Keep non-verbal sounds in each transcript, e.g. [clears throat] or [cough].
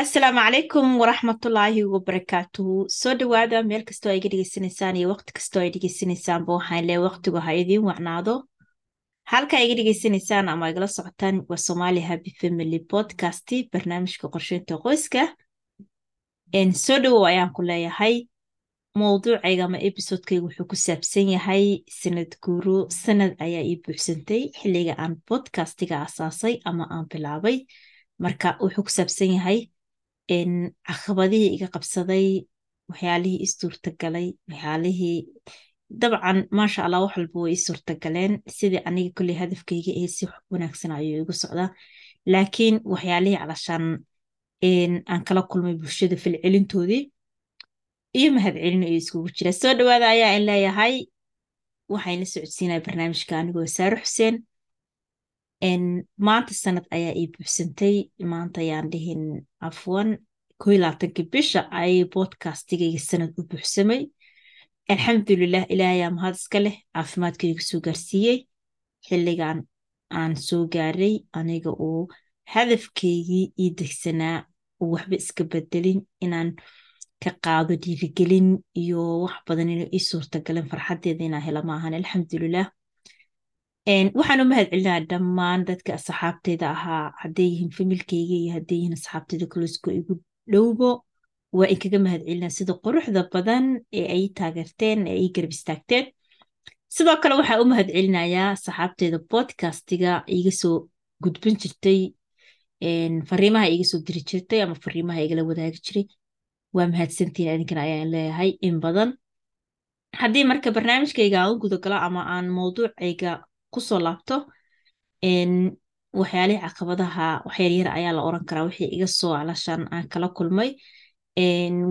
asalaamu calaykum waraxmatullaahi wabarakaatuhu soo dhawaada meel kastoo ay iga dhegeysanaysaan iyo waqti kastoo ay dhegeysanaysaanba waxaan leeya waqtigu ha idiin wacnaado. Halka iga dhegeysanaysaan ama igala socotaan waa somali happy family podcast barnaamijka qorsheynta qoyska. Soo dhawow ayaan ku leeyahay. Mowduucayga ama episodekayga wuxuu ku saabsan yahay sanad guuro sanad ayaa ii buuxsantay xilliga aan podcastiga asaasay ama aan bilaabay. Marka wuxuu ku saabsan yahay caqabadihii iga qabsaday waxyaalihii ii suurtagalay waxyaalihii dabcan maasha allah wax walba way ii suurtagaleen sidii aniga kolley hadafkayga ee si wanaagsan ayuu igu socdaa laakiin waxyaalihii calashaan aan kala kulmay bulshada falcelintoodii iyo mahadcelin iyo iskugu jira soo dhawaada ayaa in leeyahay waxaan la socodsiinaya barnaamijka anigoo saaro xuseen maanta sanad ayaa ii buuxsantay. Maanta ayaan dhihin afwan labaatanki bisha ayay bodkastigayga sanad u buuxsamay. Alxamdulilah ilaahayaa mahad iska leh caafimaadkayga soo gaarsiiyey. Xilligan aan soo gaaray aniga uu hadafkaygii ii degsanaa uu waxba iska bedelin inaan ka qaado dhiirigelin iyo wax badan ina ii suurtagalen farxadeeda inaa hela maahan. Alxamdulilah waxaan u mahad celinaa dhammaan dadka asxaabteyda ahaa. Hadday yihiin familkeyga iyo hadday yihiin asxaabteyda kolosko igu dhowbo waa inkaga mahad celinaa sida quruxda badan ee ay taageerteen ee ay garab istaagteen sidoo kale waxaa u mahad celinayaa asxaabteyda bodcastiga iga soo gudbin jirtay. Fariimaha iga soo diri jirtay ama fariimaha igala wadaagi jiray. Waa mahadsantiin adinkan ayaan leeyahay in badan. Haddii marka barnaamijkayga aan u gudagalo ama aan mowduucayga ku soo laabto waxyaalihii caqabadaha waxyaryar ayaa la oran karaa wixii iga soo alashaan aan kala kulmay.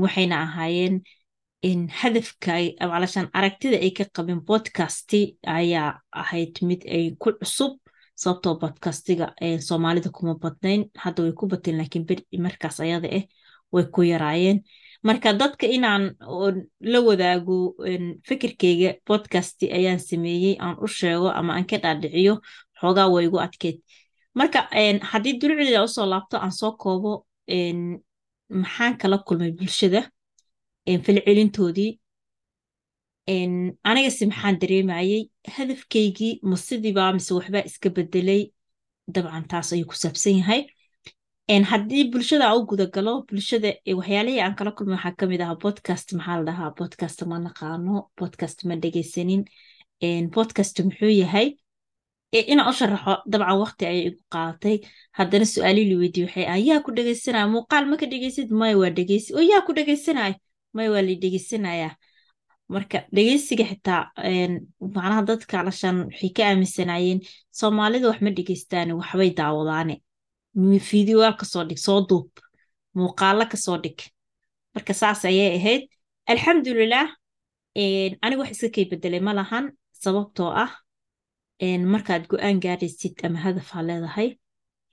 Waxayna ahaayeen hadafka alashaan aragtida ay ka qabin bodcasti ayaa ahayd mid ay ku cusub sababtoo bodcastiga soomaalida kuma badnayn. Hadda way ku bateen laakiin markaas ayada ah way ku yaraayeen marka dadka inaan la wadaago fikirkeyga bodcasti ayaan sameeyey aan u sheego ama aan ka dhaadhiciyo xoogaa way igu adkeyd marka haddii dulucdeeda u soo laabto aan soo koobo maxaan kala kulmay bulshada? Falcelintoodii. Anigase maxaan dareemayey hadafkeygii ma sidiiba mise waxbaa iska bedelay dabcan taas ayuu ku saabsan yahay haddii bulshada u gudagalo bulshada waxyaalihii aan kala kulmay waxaa ka mid ahaa podcast maxaa la dhahaa? Podcast ma naqaano podcast ma dhegeysanin podcast muxuu yahay? Inaan u sharaxo dabcan waqti ayay igu qaadatay haddana su'aalii la weydiye waxay ah yaa ku dhegeysanaya muuqaal ma ka dhegeysid maya waa dhegeysi oo yaa ku dhegeysanaya maya waa la dhegeysanayaa marka dhegeysiga xitaa macnaha dadka alashaan waxay ka aaminsanaayeen soomaalida wax ma dhegeystaane waxbay daawadaane fideoyaal ka soo dhig soo duub muuqaalo ka soo dhig marka saas ayay ahayd. Alxamdulilah aniga wax iska kay bedelay ma lahan sababtoo ah markaad go'aan gaaraysid ama hadaf ha leedahay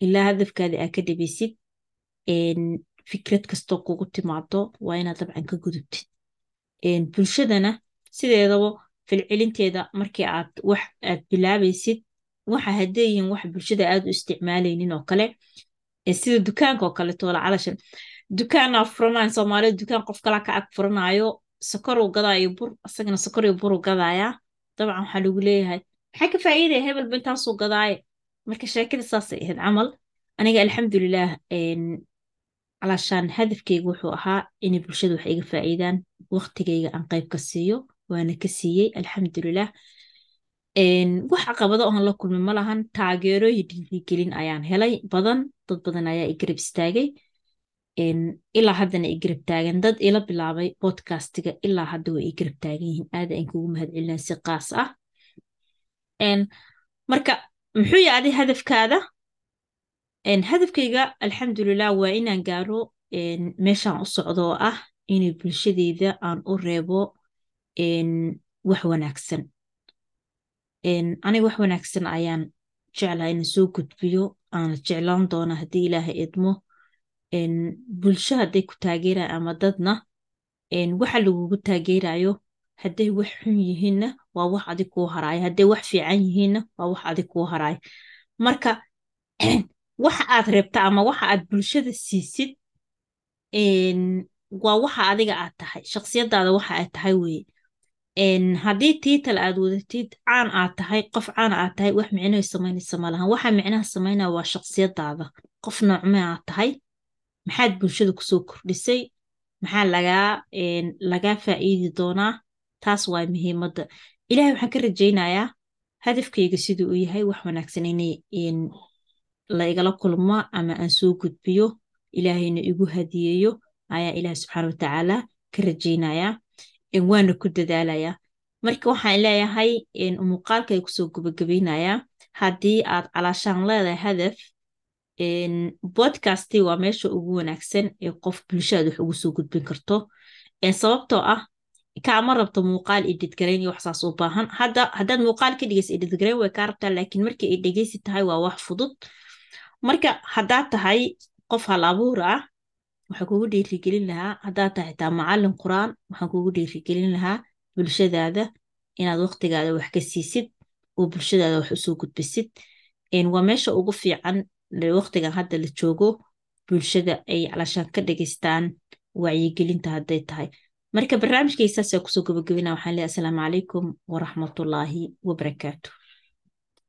ilaa hadafkaada aa ka dhibeysid fikrad kastoo kugu timaado waa inaad dabcan ka gudubtid. Bulshadana sideedaba falcelinteeda markii aad wax aad bilaabaysid waxa hadeeyihin wax bulshada aad u isticmaalaynin oo kale sida dukaanka oo kale toola calashan. Dukaana furanayo soomaalida dukaan qof kala ka ag furanayo sokoruu gadaayo bur isagana sokoriyo buru gadaaya dabcan waxaa lagu leeyahay. Maxaa ka faa'iidaya hebelba intaasuu gadaaye? Marka sheekada saasay ahayd camal aniga alxamdulilah calashaan hadafkeyga wuxuu ahaa inay bulshada wax iga faa'iidaan waqtigeyga aan qayb ka siiyo waana ka siiyey alxamdulilah wax caqabado oon la kulmay ma lahan taageero iyo dhiirigelin ayaan helay. Badan dad badan ayaa i garab istaagay. Ilaa haddana i garab taagan. Dad ila bilaabay bodcastiga ilaa hadda way i garab taagan yihiin. Aada aan kugu mahad celinaa si qaas ah. Marka muxuu adi hadafkaada? Hadafkayga alxamdulilah waa inaan gaaro meeshaan u socdo oo ah inay bulshadeyda aan u reebo wax wanaagsan aniga wax wanaagsan ayaan jeclaa inaan soo gudbiyo aana jeclaan doona haddii ilaaha idmo. Bulsho hadday ku taageerayan ama dadna waxa lagugu taageerayo hadday wax xun yihiinna waa wax adig kuu haraayo hadday wax fiican yihiinna waa wax adig kuu haraayo marka [clears throat] waxa aad reebta ama waxa aad bulshada siisid waa waxa adiga aad tahay shaksiyadaada waxa aad tahay weye haddii tiital aad wadatid caan aad tahay qof caan aad tahay wax micnoy samaynaysa malahan waxa micnaha samaynaya waa shaksiyadaada qof noocme aad tahay maxaad bulshada ku soo kordhisay maxaa lagaa lagaa faa'iidi doonaa? Taas waa muhiimadda. Ilahay waxaan ka rajaynayaa hadafkayga siduu uu yahay wax wanaagsan inay la igala kulmo ama aan soo gudbiyo. Ilaahayna igu hadiyeeyo. Ayaa ilaah subxaana watacaala ka rajaynayaa waana ku dadaalayaa marka waxaan leeyahay muuqaalkay ku soo gabagabaynayaa haddii aad calaashaan leedahay hadaf bodcasti waa meesha ugu wanaagsan ee qof bulshadaad wax ugu soo gudbin karto. Sababtoo ah kaama rabto muuqaal idhidgarayn iyo waxsaas u baahan. Hadda haddaad muuqaal ka dhigaysa idhidgarayn way kaa rabtaa laakiin markii ay dhegeysi tahay waa wax fudud. Marka haddaad tahay qof hal abuur ah waxaan kugu dhiirigelin lahaa haddaad tahay xitaa macallin qur'aan waxaan kugu dhiirigelin lahaa bulshadaada inaad waqtigaada wax ka siisid oo bulshadaada wax u soo gudbisid. Waa meesha ugu fiican waqtigan hadda la joogo bulshada ay calashaan ka dhageystaan wacyigelinta hadday tahay. Marka barnaamijkay saasaa ku soo gabagabina waxaan leeyahay asalaamu calaykum waraxmatullaahi wabarakaatu